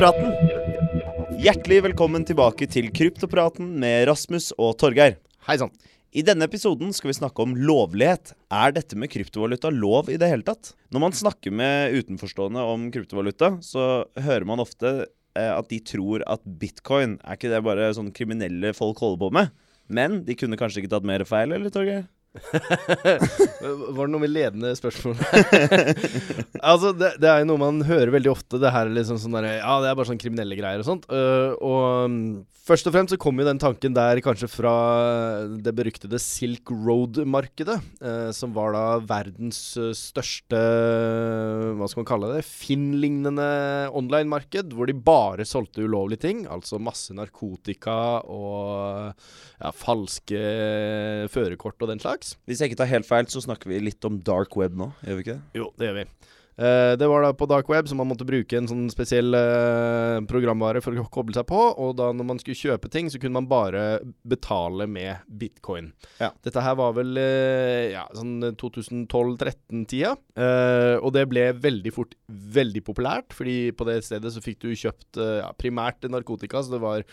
Kryptopraten. Hjertelig velkommen tilbake til Kryptopraten med Rasmus og Torgeir. Hei sann. I denne episoden skal vi snakke om lovlighet. Er dette med kryptovaluta lov i det hele tatt? Når man snakker med utenforstående om kryptovaluta, så hører man ofte eh, at de tror at bitcoin er ikke det bare sånn kriminelle folk holder på med. Men de kunne kanskje ikke tatt mer feil, eller, Torgeir? Var det noe med ledende spørsmål? altså, det, det, er jo noe man hører veldig ofte. Det her er liksom sånn der, Ja, det er bare sånn kriminelle greier og sånt. Uh, og um, først og fremst så kom jo den tanken der kanskje fra det beryktede Silk Road-markedet. Uh, som var da verdens uh, største Hva skal man kalle det? Finn-lignende online-marked. Hvor de bare solgte ulovlige ting. Altså masse narkotika og ja, falske førerkort og den slags slags. Hvis jeg ikke tar helt feil, så snakker vi litt om dark web nå, gjør vi ikke det? Jo, det gjør vi. Uh, det var da på dark web, så man måtte bruke en sånn spesiell uh, programvare for å koble seg på. Og da når man skulle kjøpe ting, så kunne man bare betale med bitcoin. Ja. Dette her var vel uh, ja, sånn 2012-13-tida. og det ble veldig fort veldig populært, fordi på det stedet så fikk du kjøpt ja, primært narkotika, så det var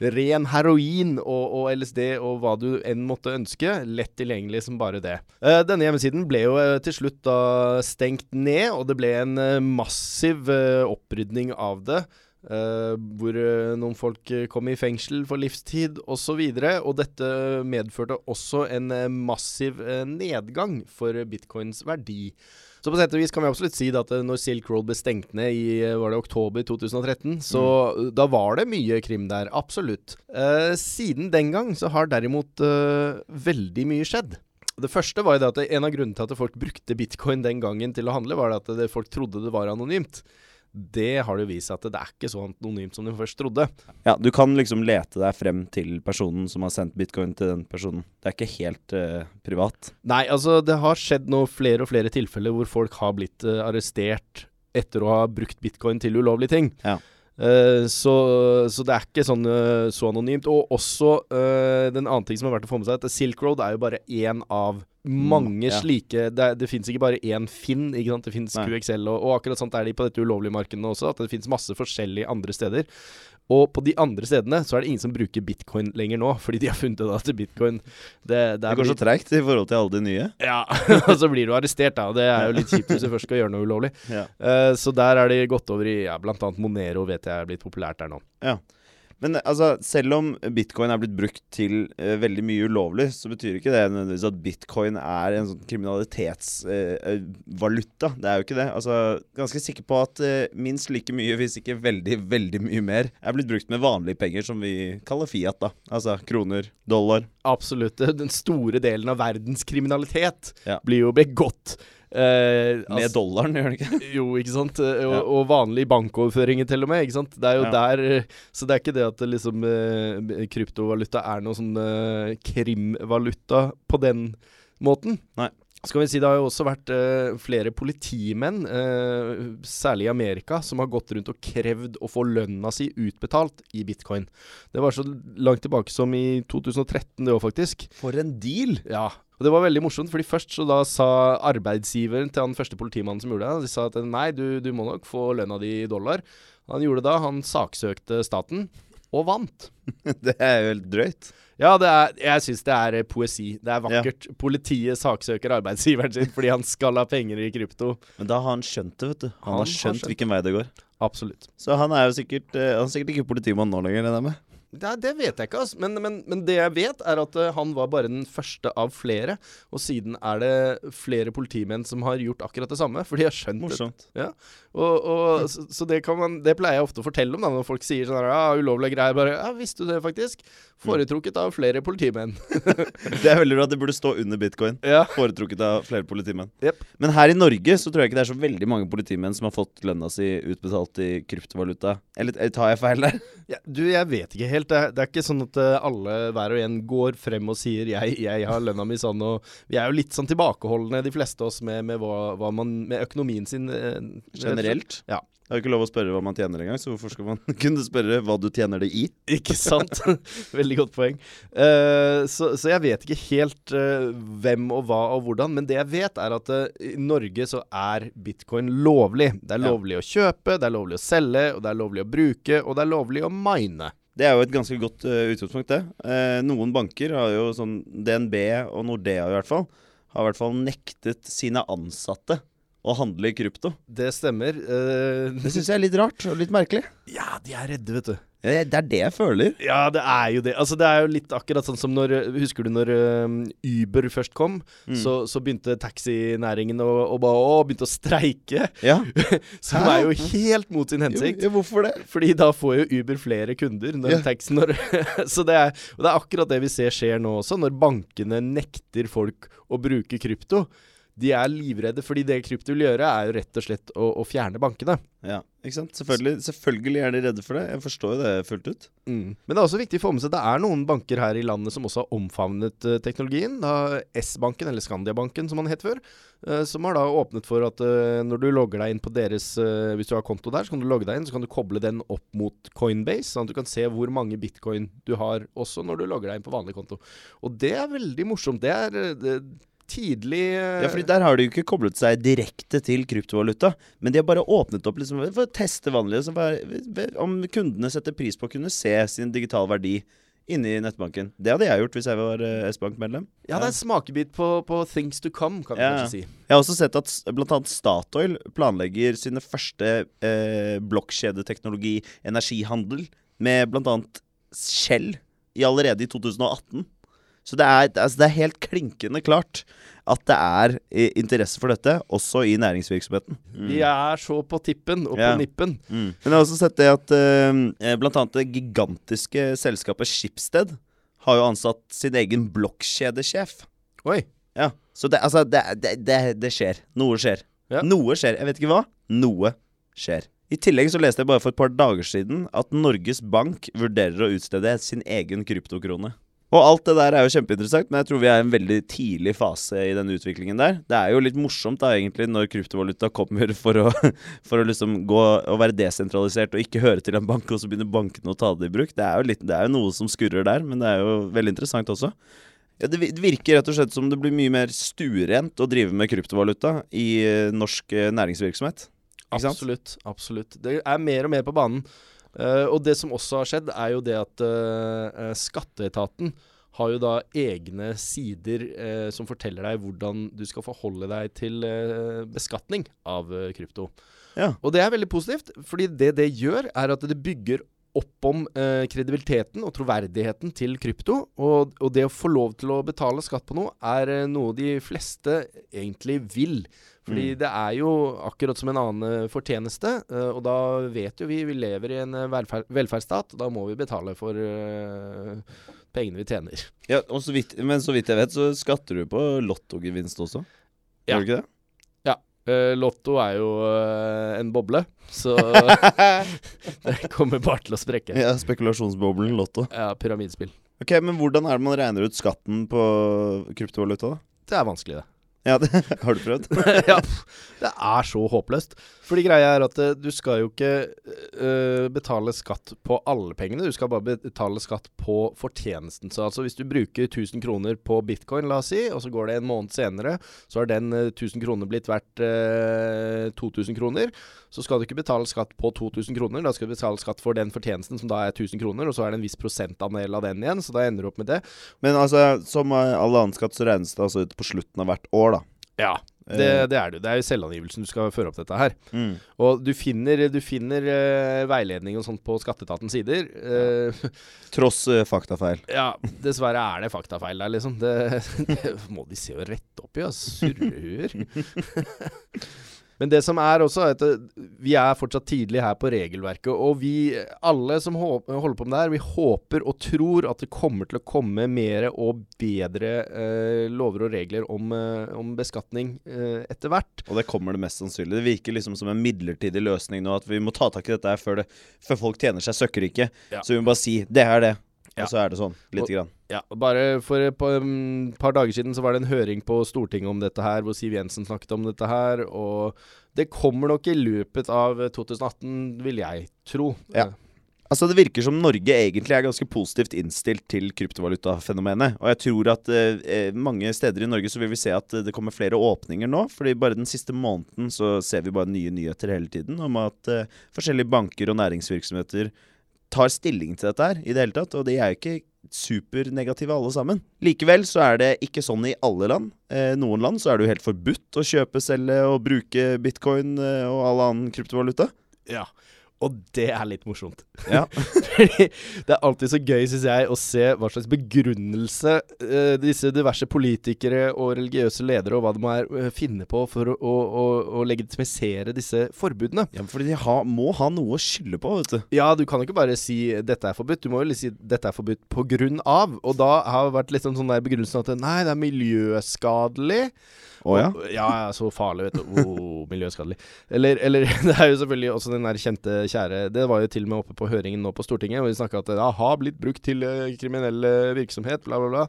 ren heroin og, og, LSD og hva du enn måtte ønske. Lett tilgjengelig som bare det. Uh, denne hjemmesiden ble jo uh, til slutt da stengt ned, og det ble en uh, massiv opprydning av det. Hvor noen folk kom i fengsel for livstid osv. Og, så videre, og dette medførte også en massiv nedgang for bitcoins verdi. Så på sett og vis kan vi absolutt si at eh, når Silk Road ble stengt ned i eh, var det oktober 2013, så mm. da var det mye krim der. Absolutt. Eh, siden den gang så har derimot eh, veldig mye skjedd. Det første var jo det at En av grunnene til at folk brukte bitcoin den gangen til å handle, var at folk trodde det var anonymt det har det vist seg at det er ikke så anonymt som de først trodde. Ja, Du kan liksom lete deg frem til personen som har sendt bitcoin til den personen. Det er ikke helt uh, privat. Nei, altså det har skjedd nå flere og flere tilfeller hvor folk har blitt uh, arrestert etter å ha brukt bitcoin til ulovlige ting. Ja. Uh, så, så, det er ikke sånn så anonymt. Og også den annen ting som har vært å få med seg, at Silk Road er jo bare én av Mm, mange ja. slike Det, det fins ikke bare én Finn, det fins QXL, og, og, akkurat sånt er de på dette ulovlige markedet også, at det fins masse forskjellige andre steder. Og på de andre stedene så er det ingen som bruker bitcoin lenger nå, fordi de har funnet ut at bitcoin Det, det, det går så treigt i forhold til alle de nye. Ja, og så blir du arrestert, da. Og det er jo litt kjipt hvis du først skal gjøre noe ulovlig. Ja. Uh, så der er de gått over i ja, annet Monero, vet jeg er blitt populært der nå. Ja. Men altså, selv om bitcoin er blitt brukt til uh, veldig mye ulovlig, så betyr ikke det nødvendigvis at bitcoin er en sånn kriminalitetsvaluta. Uh, det er jo ikke det. Altså, ganske sikker på at uh, minst like mye, hvis ikke veldig, veldig mye mer, er blitt brukt med vanlige penger, som vi kaller fiat. da. Altså kroner, dollar. Absolutt. Den store delen av verdens kriminalitet ja. blir jo begått Eh, med altså, dollaren, gjør den ikke? jo, ikke sant. Og, ja. og vanlige bankoverføringer til og med. ikke sant? Det er jo ja. der Så det er ikke det at liksom eh, kryptovaluta er noe sånn eh, krimvaluta på den måten. Nei. Skal vi si Det har jo også vært uh, flere politimenn, uh, særlig i Amerika, som har gått rundt og krevd å få lønna si utbetalt i bitcoin. Det var så langt tilbake som i 2013, det òg, faktisk. For en deal! Ja, og det var veldig morsomt, fordi først så da sa arbeidsgiveren til han første politimannen som gjorde det, de sa at nei, du, du må nok få lønna di i dollar. Han gjorde det da. Han saksøkte staten, og vant. det er jo helt drøyt. Ja, er, jeg syns det er poesi. Det er vakkert. Ja. Politiet saksøker arbeidsgiveren sin fordi han skal ha penger i krypto. Men da har han skjønt det, vet du. Han, han har skjønt, skjønt hvilken vei det går. Absolutt. Så han er jo sikkert, uh, han er sikkert ikke politimann nå lenger, regner jeg med. Det, det, vet jeg ikke, altså. Men, men, men, det jeg vet, er at uh, han var bare den første av flere. Og siden er det flere politimenn som har gjort akkurat det samme. For de har skjønt Morsomt. det. Ja. Og, og, så, så det, man, det, pleier jeg ofte å fortelle om da, når folk sier sånn ja, ulovlige greier. Bare ja, visste du det, faktisk? Foretrukket av flere politimenn. det er veldig bra. Det burde stå under bitcoin. Ja. Foretrukket av flere politimenn. Yep. Men her i Norge så tror jeg ikke det er så veldig mange politimenn som har fått lønna si utbetalt i kryptovaluta. Eller tar jeg feil der? Ja, du, jeg vet ikke helt helt. Det er, det ikke sånn at eh, alle hver og en går frem og sier jeg, jeg har lønna mi sånn, og vi er jo litt sånn tilbakeholdne, de fleste av oss, med, med, hva, hva man, med økonomien sin. Eh, Generelt? Ja. Det er jo ikke lov å spørre hva man tjener engang, så hvorfor skal man kunne spørre hva du tjener det i? Ikke sant? Veldig godt poeng. Uh, så, så, jeg vet ikke helt uh, hvem og hva og hvordan, men det jeg vet, er at uh, i Norge så er bitcoin lovlig. Det er lovlig ja. å kjøpe, det er lovlig å selge, og det er lovlig å bruke, og det er lovlig å mine. Det er jo et ganske godt utgangspunkt, det. noen banker har jo sånn DNB og Nordea i hvert fall, har i hvert fall nektet sine ansatte å handle i krypto. Det stemmer. Uh, det syns jeg er litt rart og litt merkelig. Ja, de er redde, vet du. Ja, det er det jeg føler. Ja, det er jo det. Altså, det er jo litt akkurat sånn som når Husker du når uh, Uber først kom? Mm. Så, så, begynte taxinæringen å, å, å, begynte å streike. Ja. som er jo helt mot sin hensikt. Jo, hvorfor det? Fordi da får jo Uber flere kunder når ja. taxi når Så det er, og det er akkurat det vi ser skjer nå også, når bankene nekter folk å bruke krypto de er livredde, fordi det krypto vil gjøre, er jo rett og slett å, å, fjerne bankene. Ja, ikke sant. Selvfølgelig, selvfølgelig, er de redde for det. Jeg forstår jo det fullt ut. Mm. Men det er også viktig å få med seg at det er noen banker her i landet som også har omfavnet uh, teknologien. S-banken, eller Skandiabanken som man het før, uh, som har da åpnet for at uh, når du logger deg inn på deres Hvis du har konto der, så kan du logge deg inn, så kan du koble den opp mot Coinbase, sånn at du kan se hvor mange bitcoin du har også når du logger deg inn på vanlig konto. Og det er veldig morsomt. Det er det, tidlig uh... Ja, fordi der har de jo ikke koblet seg direkte til kryptovaluta. Men de har bare åpnet opp liksom, for å teste vanlige Om kundene setter pris på å kunne se sin digitale verdi inni nettbanken. Det hadde jeg gjort hvis jeg var uh, S-Bank-medlem. Ja, det er en smakebit på, på, things to come, kan vi ja. kanskje si. Jeg har også sett at bl.a. Statoil planlegger sine første eh, blokkjedeteknologi, energihandel, med bl.a. Shell i allerede i 2018. Så det er, altså det er, helt klinkende klart at det er interesse for dette, også i næringsvirksomheten. Mm. Vi er så på tippen og på nippen. Mm. Men jeg har også sett det at uh, blant annet det gigantiske selskapet Schibsted har jo ansatt sin egen blokkjedesjef. Oi. Ja, Så det, altså, det, det, det skjer. Noe skjer. Ja. Noe skjer. Jeg vet ikke hva. Noe skjer. I tillegg så leste jeg bare for et par dager siden at Norges Bank vurderer å utstede sin egen kryptokrone. Og alt det der er jo kjempeinteressant, men jeg tror vi er i en veldig tidlig fase i den utviklingen der. Det er jo litt morsomt da egentlig når kryptovaluta kommer for å, for å liksom gå og være desentralisert og ikke høre til en bank, og så begynner bankene å ta det i bruk. Det er jo, litt, det er jo noe som skurrer der, men det er jo veldig interessant også. Ja, det virker rett og slett som det blir mye mer stuerent å drive med kryptovaluta i eh, norsk eh, næringsvirksomhet. Absolutt. Absolutt. Det er mer og mer på banen. Uh, og det som også har skjedd, er jo det at uh, skatteetaten har jo da egne sider uh, som forteller deg hvordan du skal forholde deg til beskatning av krypto. Ja. Og det er veldig positivt, fordi det det gjør, er at det bygger opp om kredibiliteten og troverdigheten til krypto. Og, og, det å få lov til å betale skatt på noe er noe de fleste egentlig vil. Fordi mm. det er jo akkurat som en annen eh, fortjeneste, uh, og da vet jo vi vi lever i en eh, velferd, velferdsstat. Da må vi betale for uh, pengene vi tjener. Ja, så vidt, Men så vidt jeg vet, så skatter du på lottogevinst også? Ja. Gjør du ikke det? Ja. Lotto er jo en boble, så det kommer bare til å sprekke. Ja, Spekulasjonsboblen lotto. Ja, Pyramidspill. Ok, Men hvordan er det man regner ut skatten på kryptovaluta, da? Det er vanskelig, det. Ja, det, Har du prøvd? ja. Det er så håpløst. Fordi greia er at uh, du skal jo ikke uh, betale skatt på alle pengene. Du skal bare betale skatt på fortjenesten. Så altså hvis du bruker 1000 kroner på bitcoin, la oss si, og så går det en måned senere, så har den uh, 1000 kroner blitt verdt 2000 kroner. Så skal du ikke betale skatt på 2000 kroner. Da skal du betale skatt for den fortjenesten som da er 1000 kroner, og så er det en viss prosentandel av den igjen. Så da ender du opp med det. Men altså, som all annen skatt, så regnes det altså ut på slutten av hvert år, da. Ja, det, eh. det, er du. Det er jo selvangivelsen du skal føre opp dette her. Mm. Og du finner, du finner uh, veiledning og sånt på skatteetatens sider. Uh, Tross uh, faktafeil. Ja, dessverre er det faktafeil der, liksom. Det, det må de se å rette opp i, ass. Surrehuer. Men det som er også, er at eh, vi er fortsatt tidlig her på regelverket. Og vi, alle som holder på med det her, vi håper og tror at det kommer til å komme mer og bedre eh, lover og regler om, eh, om beskatning eh, etter hvert. Og det kommer det mest sannsynlig. Det virker liksom som en midlertidig løsning nå, at vi må ta tak i dette her før, det, før folk tjener seg søkkrike. Ja. Så vi må bare si det er det. Ja. Og så er det sånn, lite grann. Ja, bare for et par, um, par dager siden så var det en høring på Stortinget om dette her, hvor Siv Jensen snakket om dette her. Og det kommer nok i løpet av 2018, vil jeg tro. Ja. Altså Det virker som Norge egentlig er ganske positivt innstilt til kryptovalutafenomenet. Og jeg tror at eh, eh mange steder i Norge så vil vi se at det kommer flere åpninger nå. fordi bare den siste måneden så ser vi bare nye nyheter hele tiden om at eh, forskjellige banker og næringsvirksomheter tar stilling til dette her i det hele tatt. Og de er jo ikke supernegative alle sammen. Likevel så er det ikke sånn i alle land. Eh, noen land så er det jo helt forbudt å kjøpe, selge og bruke bitcoin eh, og all annen kryptovaluta. Ja, og det er litt morsomt. Ja. det er alltid så gøy, syns jeg, å se hva slags begrunnelse uh, disse diverse politikere og religiøse ledere og hva de må uh, finne på for å, å, å, legitimisere disse forbudene. Ja, Fordi de ha, må ha noe å skylde på, vet du. Ja, du kan jo ikke bare si 'dette er forbudt'. Du må jo si 'dette er forbudt på grunn av'. Og da har det vært litt sånn, sånn der begrunnelsen at 'nei, det er miljøskadelig'. Oh, ja? ja, så farlig, vet du. Oh, miljøskadelig. Eller, eller, det er jo selvfølgelig også den der kjente kjære Det var jo til og med oppe på høringen nå på Stortinget, hvor de snakka at det har blitt brukt til uh, kriminell virksomhet, bla, bla, bla.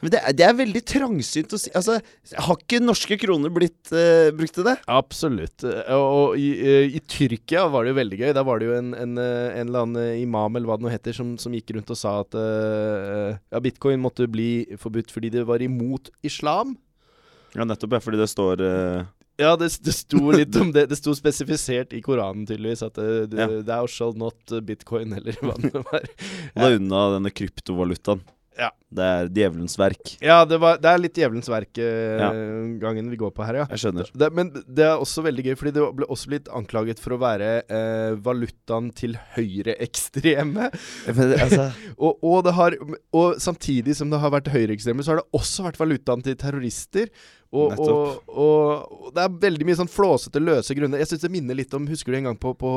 Men det det er veldig trangsynt å si Altså, har ikke norske kroner blitt uh, brukt til det? Absolutt. Og, og i, uh, i, Tyrkia var det jo veldig gøy. Da var det jo en, en, en eller annen imam, eller hva det nå heter, som, som, gikk rundt og sa at ja, bitcoin måtte bli forbudt fordi det var imot islam. Ja, nettopp. Ja, fordi det står uh... Ja, det, det sto litt om det. Det sto spesifisert i Koranen, tydeligvis, at det, det, ja. thou shall not bitcoin, eller hva det var. Det er unna denne kryptovalutaen. Ja. Det er djevelens verk. Ja, det, var, det er litt djevelens verk-gangen eh, ja. vi går på her, ja. Jeg skjønner. Det, men det er også veldig gøy, fordi det ble også blitt anklaget for å være eh, valutaen til høyreekstreme. altså. og, og, og, samtidig som det har vært høyreekstreme, så har det også vært valutaen til terrorister. Og, og, og, det er veldig mye sånn flåsete, løse grunner. Jeg syns det minner litt om Husker du en gang på, på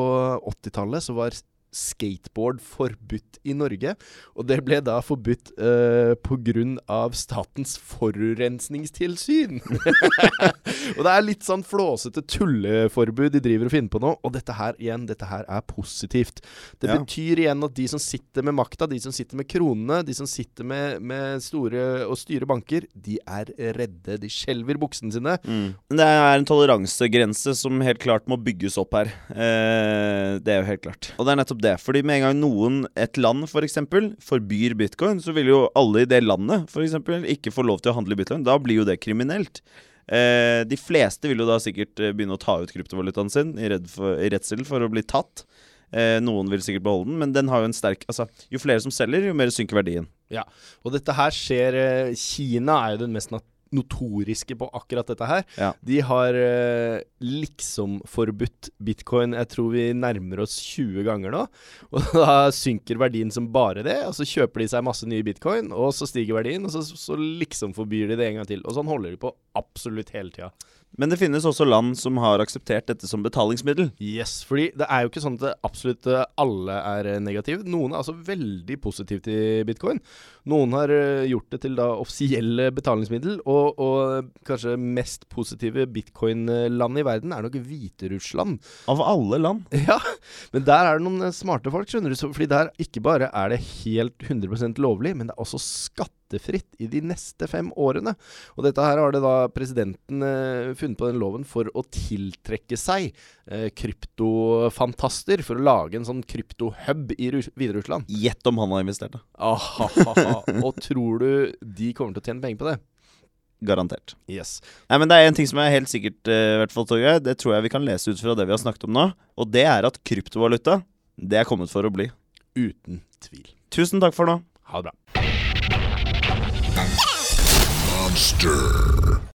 80-tallet, så var skateboard forbudt i Norge. Og det ble da forbudt uh, pga. Statens forurensningstilsyn. og det er litt sånn flåsete tulleforbud de driver og finner på nå. Og dette her igjen, dette her er positivt. Det ja. betyr igjen at de som sitter med makta, de som sitter med kronene, de som sitter med, med store og styrer banker, de er redde. De skjelver buksene sine. Mm. Det er en toleransegrense som helt klart må bygges opp her. Eh, det er jo helt klart. Og det er nettopp det. Fordi med en gang noen, et land f.eks., for forbyr bitcoin, så vil jo alle i det landet for eksempel, ikke få lov til å handle bitcoin. Da blir jo det kriminelt. Eh, de fleste vil jo da sikkert eh, begynne å ta ut kryptovalutaen sin i, for, i redsel for å bli tatt. Eh, noen vil sikkert beholde den, men den har jo en sterk Altså, jo flere som selger, jo mer synker verdien. Ja, og dette her skjer eh, Kina er jo den mest nat notoriske på akkurat dette her. Ja. De har uh, liksom forbudt bitcoin jeg tror vi nærmer oss 20 ganger nå. Og da synker verdien som bare det. Og så kjøper de seg masse nye bitcoin, og så stiger verdien. Og så, så liksom forbyr de det en gang til. Og sånn holder de på absolutt hele tida. Men det finnes også land som har akseptert dette som betalingsmiddel. Yes, fordi det er jo ikke sånn at absolutt eh, alle er eh, negative. Noen er altså veldig positive til bitcoin. Noen har eh, gjort det til da offisielle betalingsmiddel, og, og kanskje mest positive bitcoin-land i verden er nok Hviterussland. Av alle land? Ja, men der er det noen smarte folk, skjønner du. Fordi der ikke bare er det helt 100% lovlig, men det er også skatt skattefritt i de neste fem årene. Og dette her har det da presidenten eh, funnet på den loven for å tiltrekke seg eh, kryptofantaster. For å lage en sånn kryptohub i Hviterussland. Gjett om han har investert, da. Og tror du de kommer til å tjene penger på det? Garantert. Yes. Nei, men Det er en ting som er helt sikkert, uh, hvert fall, Torgeir. Det tror jeg vi kan lese ut fra det vi har snakket om nå. Og det er at kryptovaluta, det er kommet for å bli. Uten tvil. Tusen takk for nå. Ha det bra. Monster.